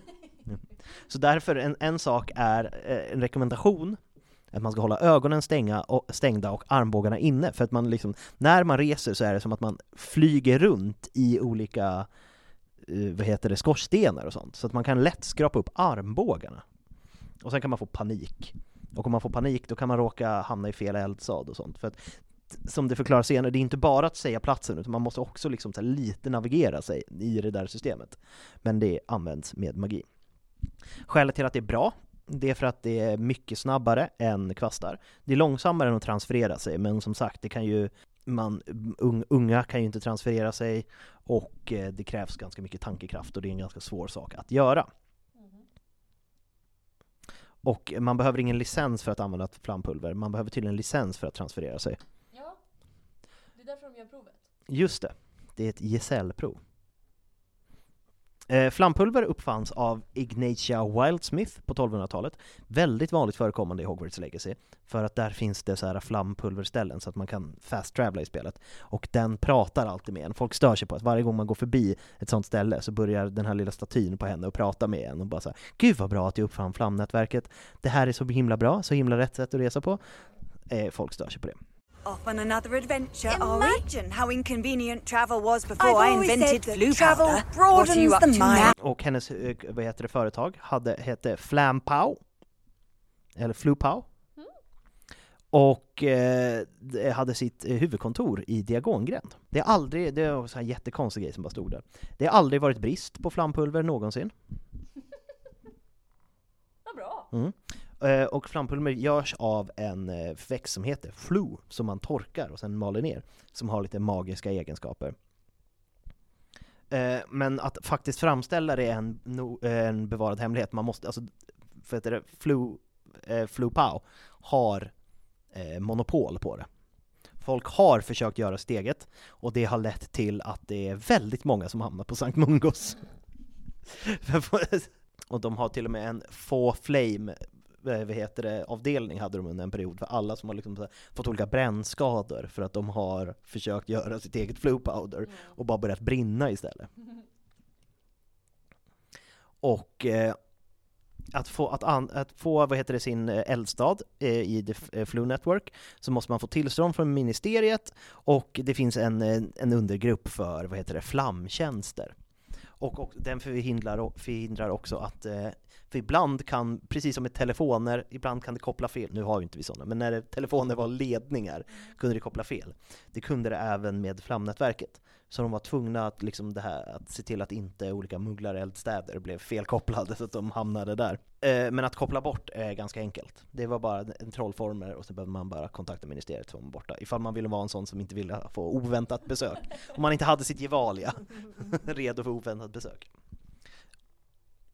Så därför, en, en sak är eh, en rekommendation att man ska hålla ögonen stänga och, stängda och armbågarna inne, för att man liksom, när man reser så är det som att man flyger runt i olika, eh, vad heter det, skorstenar och sånt, så att man kan lätt skrapa upp armbågarna. Och sen kan man få panik. Och om man får panik då kan man råka hamna i fel eldsad och sånt. För att, som det förklaras senare, det är inte bara att säga platsen, utan man måste också liksom så här lite navigera sig i det där systemet. Men det används med magi. Skälet till att det är bra, det är för att det är mycket snabbare än kvastar. Det är långsammare än att transferera sig, men som sagt, det kan ju man, unga kan ju inte transferera sig och eh, det krävs ganska mycket tankekraft och det är en ganska svår sak att göra. Och man behöver ingen licens för att använda ett flampulver, man behöver tydligen licens för att transferera sig. Det är därför de gör provet. Just det, det är ett gesällprov. Eh, flampulver uppfanns av Ignatia Wildsmith på 1200-talet. Väldigt vanligt förekommande i Hogwarts Legacy, för att där finns det så här flampulverställen så att man kan fast-travela i spelet. Och den pratar alltid med en. Folk stör sig på att varje gång man går förbi ett sånt ställe så börjar den här lilla statyn på henne och prata med en och bara såhär Gud vad bra att jag uppfann flamnätverket. Det här är så himla bra, så himla rätt sätt att resa på. Eh, folk stör sig på det. Off on another adventure, Imagine how inconvenient travel was before I invented flu travel powder. What are you up the to mind. now? Och hennes, eh, vad heter det, företag hade, hette Flampow, eller Flupow. Och eh, hade sitt eh, huvudkontor i Diagongränd. Det har aldrig, det var så här jättekonstig grej som bara stod där. Det har aldrig varit brist på flampulver någonsin. Vad bra. Mm. Eh, och flampulver görs av en eh, växt som heter flu, som man torkar och sen maler ner, som har lite magiska egenskaper. Eh, men att faktiskt framställa det är en, en bevarad hemlighet. Man måste, alltså, för att det, flu, flu Pao har monopol på det. Folk har försökt göra steget, och det har lett till att det är väldigt många som hamnar på Sankt Mungos. och de har till och med en få flame vad heter det, avdelning hade de under en period för alla som har liksom här fått olika brännskador för att de har försökt göra sitt eget flu powder och bara börjat brinna istället. Och eh, att få, att, an, att få vad heter det, sin eh, eldstad eh, i The eh, Flu Network så måste man få tillstånd från ministeriet och det finns en, eh, en undergrupp för vad heter det, flamtjänster. Och, och den förhindrar, förhindrar också att eh, för ibland kan, precis som med telefoner, ibland kan det koppla fel. Nu har ju inte vi sådana, men när det, telefoner var ledningar kunde det koppla fel. Det kunde det även med flamnätverket. Så de var tvungna att, liksom det här, att se till att inte olika mugglareldstäder blev felkopplade så att de hamnade där. Eh, men att koppla bort är ganska enkelt. Det var bara en trollformel och så behövde man bara kontakta ministeriet så var man borta. Ifall man ville vara en sån som inte ville få oväntat besök. Om man inte hade sitt Gevalia redo för oväntat besök.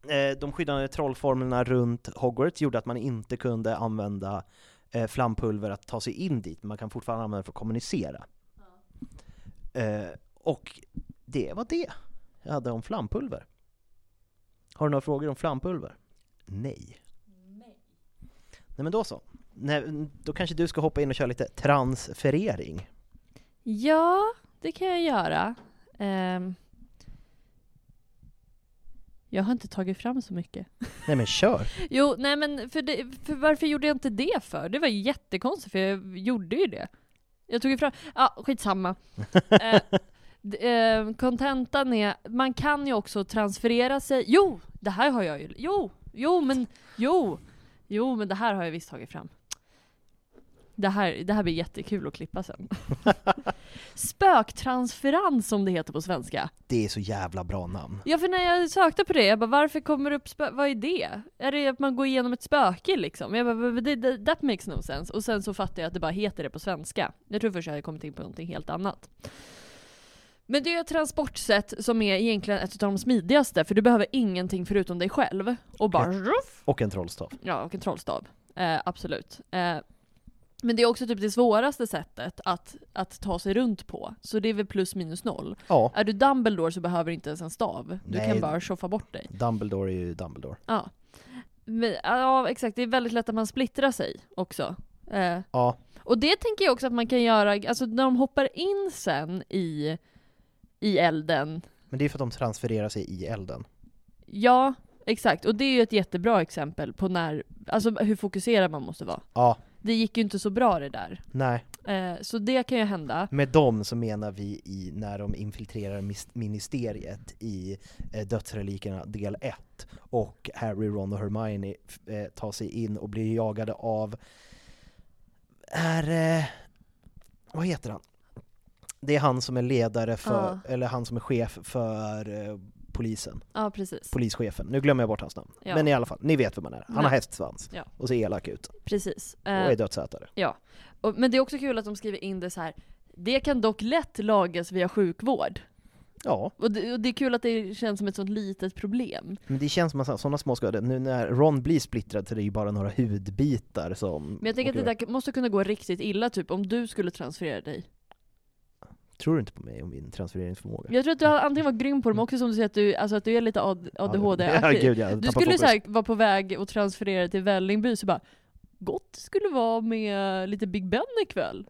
Eh, de skyddande trollformlerna runt Hogwarts gjorde att man inte kunde använda eh, flampulver att ta sig in dit, men man kan fortfarande använda det för att kommunicera. Eh, och det var det jag hade om flampulver. Har du några frågor om flampulver? Nej. Nej men då så. Nej, då kanske du ska hoppa in och köra lite transferering. Ja, det kan jag göra. Ehm, jag har inte tagit fram så mycket. Nej men kör! Jo, nej men för, det, för varför gjorde jag inte det för? Det var ju jättekonstigt för jag gjorde ju det. Jag tog ju fram, ja skitsamma. Eh, d- eh, Kontentan är, man kan ju också transferera sig, jo! Det här har jag ju, jo! Jo men, jo! Jo men det här har jag visst tagit fram. Det här, det här blir jättekul att klippa sen. Spöktransferens som det heter på svenska. Det är så jävla bra namn. Ja för när jag sökte på det, jag bara varför kommer det upp spö- vad är det? Är det att man går igenom ett spöke liksom? Jag bara, "Men det, det, that makes no sense. Och sen så fattade jag att det bara heter det på svenska. Jag tror först jag hade kommit in på någonting helt annat. Men det är ett transportsätt som är egentligen ett av de smidigaste, för du behöver ingenting förutom dig själv. Och bara Och en trollstav. Ja, och en trollstav. Eh, absolut. Eh, men det är också typ det svåraste sättet att, att ta sig runt på. Så det är väl plus minus noll. Ja, Är du Dumbledore så behöver du inte ens en stav. Du Nej. kan bara tjoffa bort dig. Dumbledore är ju Dumbledore. Ja. Men, ja, exakt. Det är väldigt lätt att man splittrar sig också. Eh, Ja, och det tänker jag också att man kan göra, alltså när de hoppar in sen i, i elden. men det är för att de transfererar sig i elden. Ja, exakt. Och det är ju ett jättebra exempel på när, alltså hur fokuserad man måste vara. Ja, Det gick ju inte så bra det där. nej. Eh, så det kan ju hända. Med dem så menar vi i när de infiltrerar ministeriet i eh, Dödsrelikerna del 1 och Harry, Ron och Hermione eh, tar sig in och blir jagade av... Är... Eh, vad heter han? Det är han som är ledare för, eller han som är chef för eh, polisen. Ja, precis. Polischefen. Nu glömmer jag bort hans namn. Ja. Men i alla fall, ni vet vem han är. Han Ja. har hästsvans Ja. och ser elak ut. Precis. Och Eh, är dödsätare. Ja, och, men det är också kul att de skriver in det så här. Det kan dock lätt lagas via sjukvård. Ja, Och det, och det är kul att det känns som ett sånt litet problem. men det känns som sådana små skador. Nu när Ron blir splittrad så är det ju bara några hudbitar som... Men jag tänker att det där måste kunna gå riktigt illa, typ om du skulle transferera dig. Tror du inte på mig om min transfereringsförmåga? Jag tror att du antingen var grym på dem också som du säger att du, alltså att du är lite AD- Ja, ADHD-aktig. jag du skulle fokus. så här, vara på väg att transferera till Vällingby, så bara Gott skulle vara med lite Big Ben ikväll.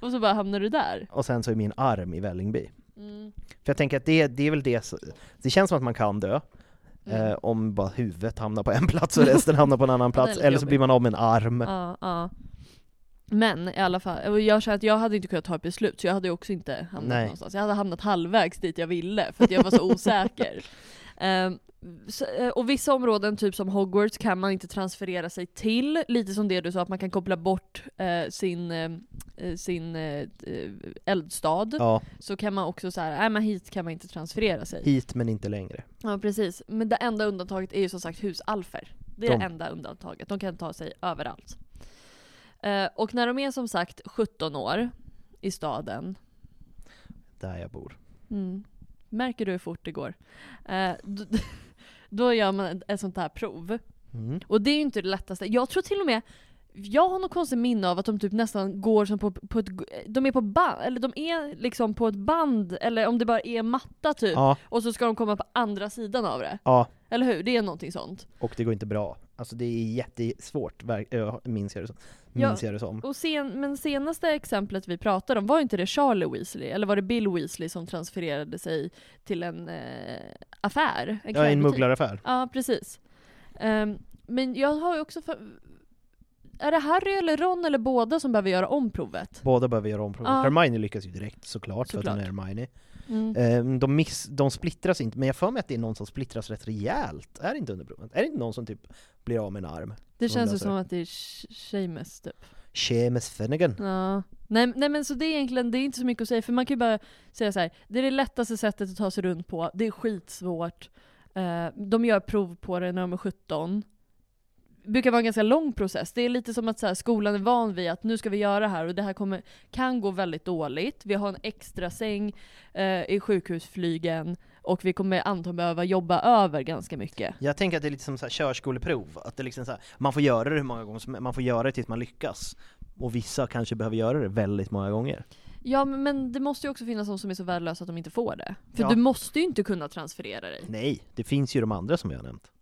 Och så bara hamnar du där. Och sen så är min arm i Vällingby. Mm. För jag tänker att det, det är väl det, det känns som att man kan dö, Mm. eh, om bara huvudet hamnar på en plats och resten hamnar på en annan plats, eller så blir man av med en arm. Ja, ja. Men i alla fall, jag känner att jag hade inte kunnat ta ett beslut, så jag hade också inte hamnat Nej. någonstans. Jag hade hamnat halvvägs dit jag ville, för att jag var så osäker. Ehm, så, eh, och vissa områden, typ som Hogwarts, kan man inte transferera sig till. Lite som det du sa, att man kan koppla bort eh, sin, eh, eh, sin eh, eh, eldstad. Ja, Så kan man också säga, nej men hit kan man inte transferera sig. hit men inte längre. Ja precis, men det enda undantaget är ju som sagt husalfer. Det är De- det enda undantaget, de kan ta sig överallt. Eh, och när de är som sagt 17 år i staden, Där jag bor. mm, märker du hur fort det går? Eh, då, då gör man ett, sånt här prov. Mm. Och det är ju inte det lättaste. Jag tror till och med, jag har något konstigt minne av att de typ nästan går som på, på ett, de är på band, eller de är liksom på ett band, eller om det bara är matta typ. Ja, Och så ska de komma på andra sidan av det. ja, Eller hur? Det är någonting sånt. och det går inte bra. Alltså det är jättesvårt, äh, minns jag det som. Ja. Minns jag det som. Och sen, men senaste exemplet vi pratade om, var inte det Charlie Weasley? Eller var det Bill Weasley som transfererade sig till en eh, affär? En Ja, en mugglaraffär. Ja, precis. Ehm, Men jag har ju också för... Är det Harry eller Ron eller båda som behöver göra om provet? Båda behöver göra om provet. Ja. Hermione lyckas ju direkt såklart, för att hon är Såklart. Hermione. Mm. Eh, de, miss, de splittras inte, men jag får mig att det är någon som splittras rätt rejält. Är det inte under provet? Är det inte någon som typ blir av med en arm? Det som känns ju som att det är Seamus typ. Seamus Finnegan. Ja. Nej, nej men så det är egentligen, det är inte så mycket att säga, för man kan ju bara säga så här. det är det lättaste sättet att ta sig runt på, det är skitsvårt, eh, de gör prov på det när de är 17. Brukar vara en ganska lång process, det är lite som att så här, skolan är van vid att nu ska vi göra det här och det här kommer, kan gå väldigt dåligt. Vi har en extra säng eh, i sjukhusflygen och vi kommer antagligen behöva jobba över ganska mycket. Jag tänker att det är lite som så här körskoleprov, att det liksom så här, man får göra det hur många gånger som man får göra det tills man lyckas. Och vissa kanske behöver göra det väldigt många gånger. Ja men- det måste ju också finnas de som är så värdelösa att de inte får det. För Ja. du måste ju inte kunna transferera dig. Nej, det finns ju de andra som vi har nämnt.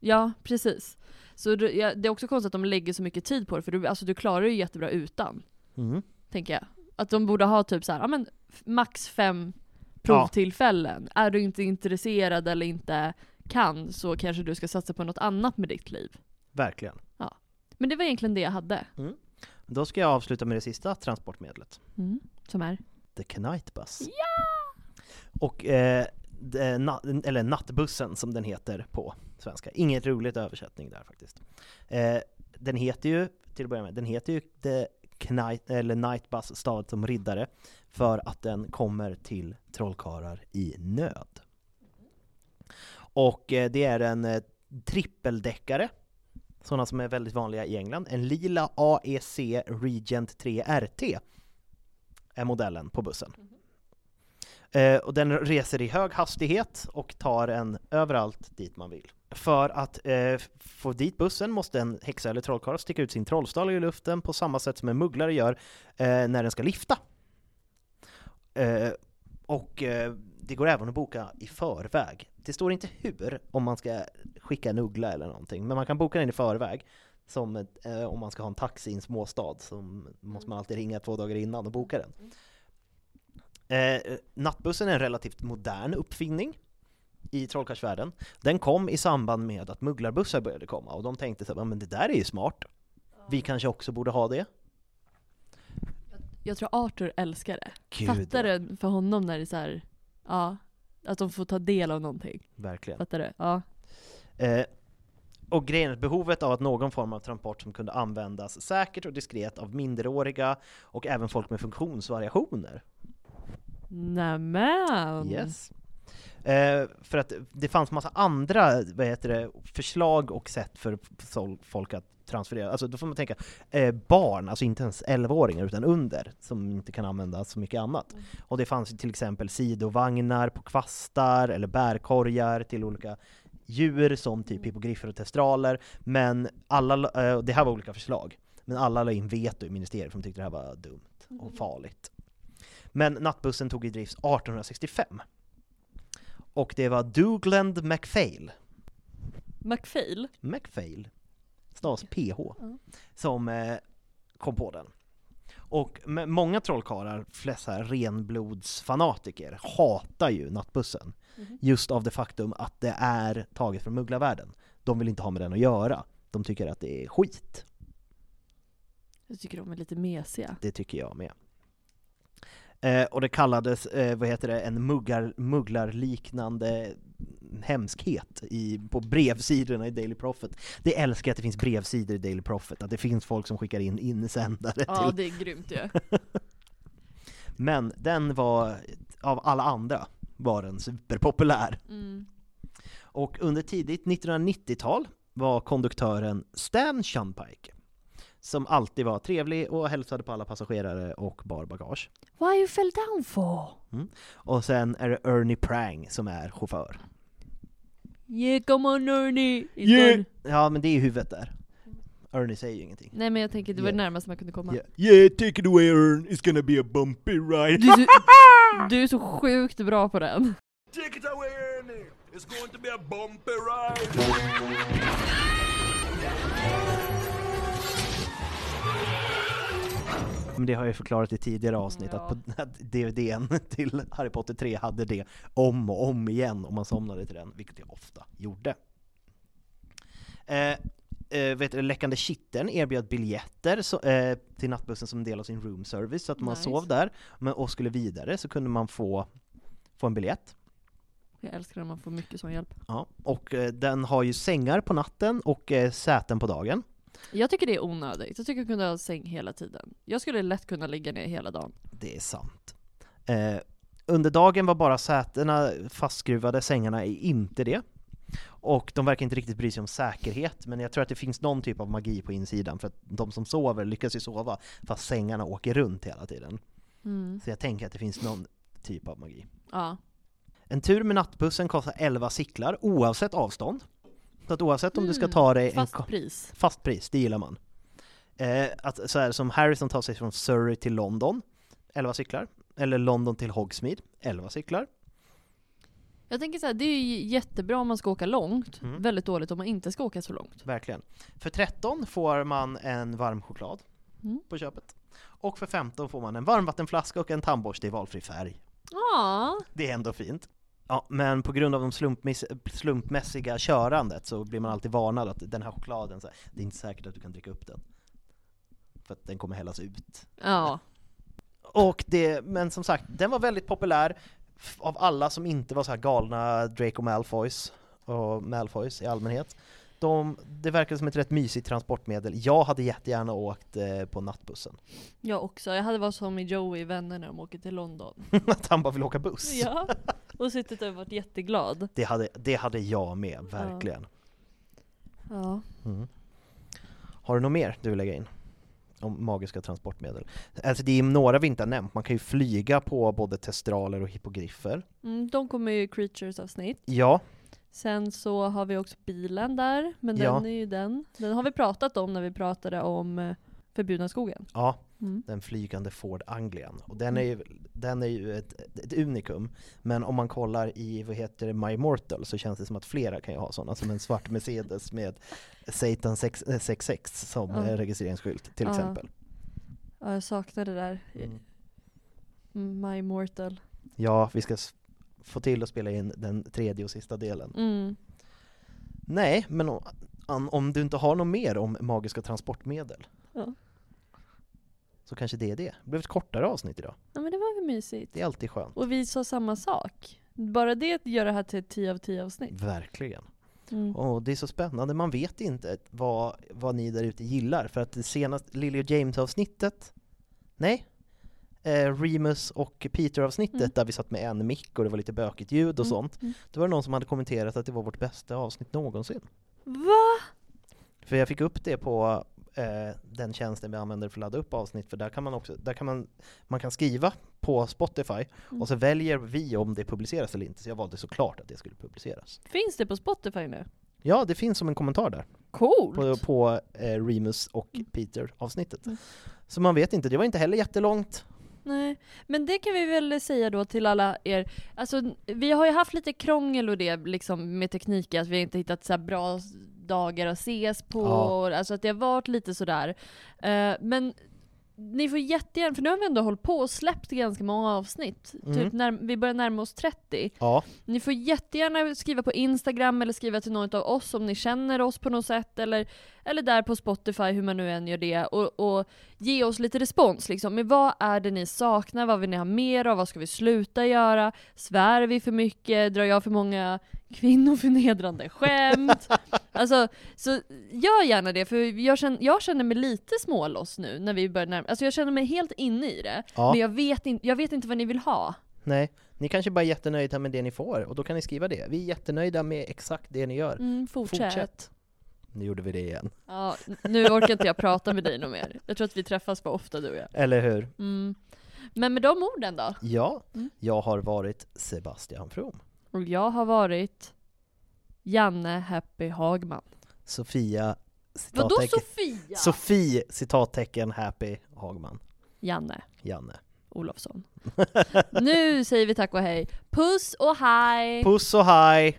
Ja, precis. Så det, ja, det är också konstigt att de lägger så mycket tid på det, för du, alltså, du klarar det ju jättebra utan, Mm. tänker jag. Att de borde ha typ så här, ja men max fem Ja. provtillfällen. Är du inte intresserad eller inte kan så kanske du ska satsa på något annat med ditt liv. Verkligen. Men det var egentligen det jag hade. Då ska jag avsluta med det sista transportmedlet. Mm. Som är? The Knight Bus. Och, eh, det- na- eller nattbussen som den heter på svenska. Inget roligt översättning där faktiskt. Eh, den heter ju, till att börja med, den heter ju The Knight, eller Nightbus stad stavat som riddare för att den kommer till trollkarlar i nöd. Och eh, det är en eh, trippeldäckare, sådana som är väldigt vanliga i England. En lila AEC Regent 3 RT är modellen på bussen. Eh, Eh, och den reser i hög hastighet och tar en överallt dit man vill. För att eh, få dit bussen måste en häxa eller trollkarl sticka ut sin trollstav i luften på samma sätt som en mugglare gör eh, när den ska lifta. Eh, och eh, det går även att boka i förväg. Det står inte hur, om man ska skicka en uggla eller någonting, men man kan boka den i förväg. Som ett, eh, om man ska ha en taxi i en småstad, så måste man alltid ringa två dagar innan och boka den. Mm. Eh, nattbussen är en relativt modern uppfinning i trollkarlsvärlden. Den kom i samband med att mugglarbussar började komma och de tänkte så här, men det där är ju smart. Vi kanske också borde ha det. Jag tror Arthur älskar det. Gud, Fattar du för honom när det är så här, ja, att de får ta del av någonting. Verkligen. Fattar du? Ja. Eh, och grejen är att behovet av att någon form av transport som kunde användas säkert och diskret av minderåriga och även folk med funktionsvariationer. Nämen! Yes. Eh, för att det fanns massa andra vad heter det, förslag och sätt för folk att transferera. Alltså då får man tänka, eh, barn, alltså inte ens 11-åringar utan under, som inte kan använda så mycket annat. Och det fanns till exempel sidovagnar på kvastar, eller bärkorgar till olika djur som typ hippogriffer och testraler, men alla, la- eh, det här var olika förslag, men alla la in veto i ministeriet för de tyckte det här var dumt och farligt. Men nattbussen tog i drift 1865. Och det var Dougland MacPhail, MacPhail? MacPhail, stavas PH, Ja. som eh, kom på den. Och många trollkarlar, flest så här renblodsfanatiker, hatar ju nattbussen. Mhm. Just av det faktum att det är taget från mugglarvärlden. De vill inte ha med den att göra. De tycker att det är skit. Jag tycker de är lite mesiga. Det tycker jag med. Eh, och det kallades, eh, vad heter det, en muggar, mugglarliknande hemskhet i, på brevsidorna i Daily Prophet. Det älskar jag att det finns brevsidor i Daily Prophet, att det finns folk som skickar in insändare Ja, till... det är grymt ju. Men den var, av alla andra, var den superpopulär. Mm. Och under tidigt 1990-tal var konduktören Stan Shunpike, som alltid var trevlig och hälsade på alla passagerare och bar bagage. Why you fell down for? Och sen är det Ernie Prang som är chaufför. Yeah, come on Ernie! It's Yeah. Ja, men det är i huvudet där. Ernie säger ju ingenting. Nej men jag tänker det var Yeah. det närmaste man kunde komma. Yeah. yeah, take it away Ern, it's gonna be a bumpy ride. Du, är så, du är så sjukt bra på den. Take it away, Ernie. It's going to be a bumpy ride. Men det har jag förklarat i tidigare avsnitt, Ja. att, att DVDn till Harry Potter 3 hade det om och om igen om man somnade till den, vilket jag ofta gjorde. Eh, eh, vet du, Läckande Kitteln erbjöd biljetter så, eh, till nattbussen som en del av sin room service, så att man Nice. sov där men, och skulle vidare så kunde man få, få en biljett. Jag älskar när man får mycket sån hjälp. Ja. Och eh, den har ju sängar på natten och eh, säten på dagen. Jag tycker det är onödigt. Jag tycker jag kunde ha säng hela tiden. Jag skulle lätt kunna ligga ner hela dagen. Det är sant. Eh, under dagen var bara sätena fastskruvade, sängarna är inte det. Och de verkar inte riktigt bry sig om säkerhet, men jag tror att det finns någon typ av magi på insidan, för att de som sover lyckas ju sova fast sängarna åker runt hela tiden. Mm. Så jag tänker att det finns någon typ av magi. Ja. En tur med nattbussen kostar 11 sicklar oavsett avstånd. Så att oavsett om du ska Mm, ta dig Fast en... pris. Fast pris, det gillar man. Eh, att, så här, som Harrison tar sig från Surrey till London, 11 cyklar. Eller London till Hogsmeade, 11 cyklar. Jag tänker så här, det är ju jättebra om man ska åka långt. Mm. Väldigt dåligt om man inte ska åka så långt. Verkligen. För 13 får man en varm choklad Mm. på köpet. Och för 15 får man en varmvattenflaska och en tandborste i valfri färg. Ja. Det är ändå fint. Ja, men på grund av de slumpmässiga körandet så blir man alltid varnad att den här chokladen, så här, det är inte säkert att du kan dricka upp den. För att den kommer hällas ut. Ja. Och det, men som sagt, den var väldigt populär av alla som inte var så här galna Draco Malfoys och Malfoys i allmänhet. De, det verkade som ett rätt mysigt transportmedel. Jag hade jättegärna åkt eh, på nattbussen. Jag också. Jag hade varit som i Joey Vänner när de åker till London. Att han bara vill åka buss. Ja. Och suttit och varit jätteglad. Det, hade, det hade jag med, verkligen. Ja. Mm. Har du något mer du vill lägga in? Om magiska transportmedel? Alltså det är några vi inte har nämnt, man kan ju flyga på både testraler och hippogriffer. Mm, de kommer ju i Creatures avsnitt. Ja, Sen så har vi också bilen där, men Ja. den är ju den. Den har vi pratat om när vi pratade om eh, Förbjudna skogen. ja. Mm. den flygande Ford Anglian. Och den är ju, den är ju ett, ett unikum, men om man kollar i, vad heter det, My Mortal så känns det som att flera kan ju ha sådana, som en svart Mercedes med Satan 6, eh, 66 som Ja. registreringsskylt till Ja. exempel. Ja, jag saknar det där. Mm. Mm, My Mortal. Ja, vi ska få till att spela in den tredje och sista delen. Mm. Nej, men om- om du inte har något mer om magiska transportmedel Ja. Så kanske det är det. Det blev ett kortare avsnitt idag. ja, men det var väl mysigt. Det är alltid skönt. Och vi sa samma sak. Bara det gör det här till ett 10 av 10 avsnitt. Verkligen. Mm. Och det är så spännande, man vet inte vad, vad ni där ute gillar, för att det senaste Lily och James-avsnittet, nej, eh, Remus och Peter-avsnittet Mm. där vi satt med en mick och det var lite bökigt ljud och Mm, sånt, mm. då var det någon som hade kommenterat att det var vårt bästa avsnitt någonsin. Va? För jag fick upp det på eh, den tjänsten vi använder för att ladda upp avsnitt, för där kan man också, där kan man, man kan skriva på Spotify, Mm. och så väljer vi om det publiceras eller inte, så jag valde såklart att det skulle publiceras. Finns det på Spotify nu? Ja, det finns som en kommentar där. Coolt! på, på eh, Remus och Peter avsnittet. Mm. Så man vet inte, det var inte heller jättelångt. Nej, men det kan vi väl säga då till alla er. Alltså, vi har ju haft lite krångel och det liksom med tekniken, att vi inte hittat så bra dagar att ses på, Ja. alltså att det har varit lite sådär. Eh, men ni får jättegärna, för nu har vi ändå hållit på och släppt ganska många avsnitt. Mm. Typ när, vi börjar närma oss 30. Ja, Ni får jättegärna skriva på Instagram eller skriva till någon av oss om ni känner oss på något sätt eller, eller där på Spotify, hur man nu än gör det och, och ge oss lite respons liksom. Men vad är det ni saknar? Vad vill ni ha mer av? Vad ska vi sluta göra? Svär vi för mycket? Drar jag för många kvinnoförnedrande skämt? alltså, så gör gärna det för jag känner, jag känner mig lite småloss nu när vi börjar närma Alltså jag känner mig helt inne i det. Ja. Men jag vet, in, jag vet inte vad ni vill ha. nej. Ni kanske bara är jättenöjda med det ni får, och då kan ni skriva det. Vi är jättenöjda med exakt det ni gör. Mm, fortsätt. Nu gjorde vi det igen. Ja, nu orkar inte jag prata med dig något mer. Jag tror att vi träffas för ofta du och jag. Eller hur? Mm. Men med de orden då? Ja, Mm. jag har varit Sebastian From. Och jag har varit Janne Happy Hagman. Sofia, Vadå Sofia? Sofie, citattecken, Happy Hagman. Janne Janne. Olofsson. nu säger vi tack och hej. Puss och hej! Puss och hej!